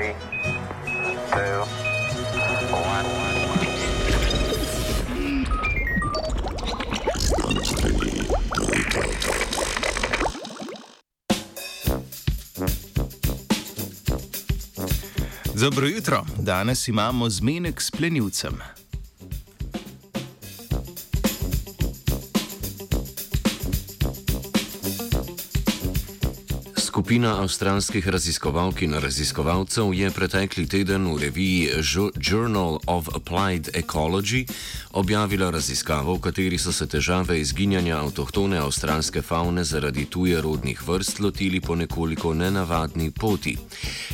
three, two, one. Dobro jutro, danes imamo zmenek s plenilcem. Skupina avstralskih raziskovalk in raziskovalcev je pretekli teden v reviji Journal of Applied Ecology objavila raziskavo, v kateri so se težave izginjanja avtohtone avstralske faune zaradi tuje rodnih vrst lotili po nekoliko nenavadni poti.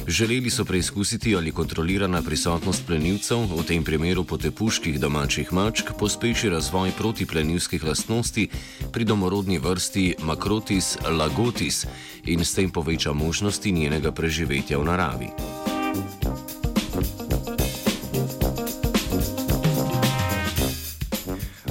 Želeli so preizkusiti, ali kontrolirana prisotnost plenilcev, v tem primeru potepuških domačih mačk, pospeši razvoj protiplenilskih lastnosti pri domorodni vrsti Macrotis lagotis in s tem poveča možnosti njenega preživetja v naravi.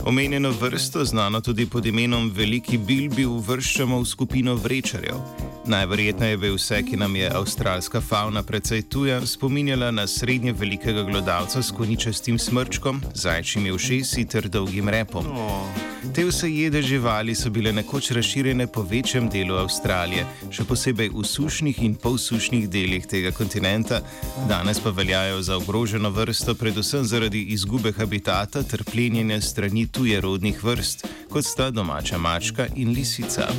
Omenjeno vrsto, znano tudi pod imenom Veliki Bilbi, uvrščamo v skupino vrečarjev. Najverjetneje bi vse, ki nam je avstralska fauna precej tuja, spominjala na srednje velikega glodavca s koničastim smrčkom, zajčimi ušesi ter dolgim repom. Te vse jede živali so bile nekoč razširjene po večjem delu Avstralije, še posebej v sušnih in polsušnih delih tega kontinenta, danes pa veljajo za ogroženo vrsto, predvsem zaradi izgube habitata ter plenjenja strani tuje rodnih vrst, kot sta domača mačka in lisica.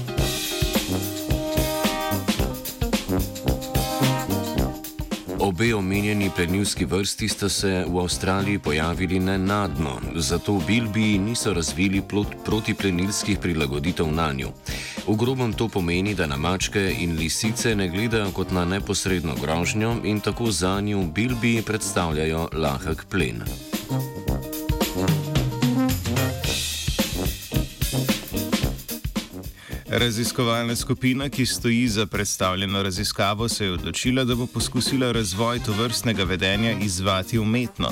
Obe omenjeni plenilski vrsti sta se v Avstraliji pojavili nenadno, zato v Bilbiji niso razvili protiplenilskih prilagoditev na njo. V grobem to pomeni, da na mačke in lisice ne gledajo kot na neposredno grožnjo in tako za njo v Bilbiji predstavljajo lahek plen. Raziskovalna skupina, ki stoji za predstavljeno raziskavo, se je odločila, da bo poskusila razvoj tovrstnega vedenja izvati umetno.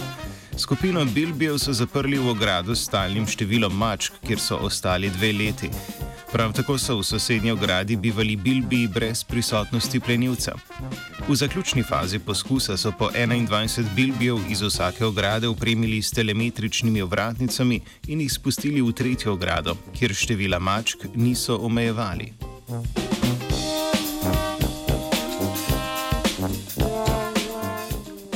Skupino Bilbijev so zaprli v ogrado s stalnim številom mačk, kjer so ostali dve leti. Prav tako so v sosednji ogradi bivali Bilbiji brez prisotnosti plenilca. V zaključni fazi poskusa so po 21 Bilbijev iz vsake ograde upremili s telemetričnimi ovratnicami in jih spustili v tretjo ogrado, kjer števila mačk niso omejevali.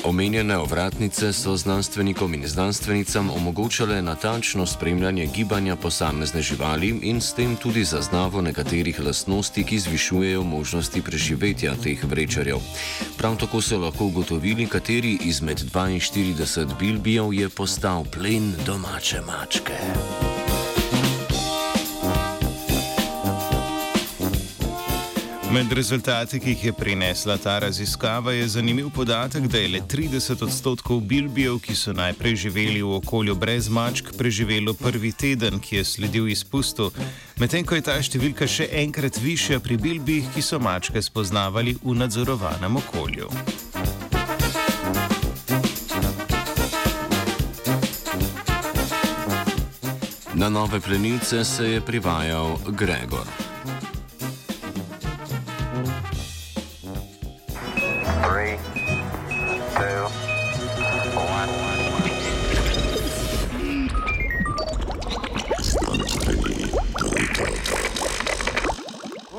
Omenjene ovratnice so znanstvenikom in znanstvenicam omogočale natančno spremljanje gibanja posamezne živali in s tem tudi zaznavo nekaterih lastnosti, ki zvišujejo možnosti preživetja teh vrečarjev. Prav tako so lahko ugotovili, kateri izmed 42 bilbijev je postal plen domače mačke. Med rezultati, ki jih je prinesla ta raziskava, je zanimiv podatek, da je le 30 odstotkov bilbijev, ki so najprej živeli v okolju brez mačk, preživelo prvi teden, ki je sledil izpustu, medtem ko je ta številka še enkrat višja pri bilbijih, ki so mačke spoznavali v nadzorovanem okolju. Na nove plenice se je privajal Gregor.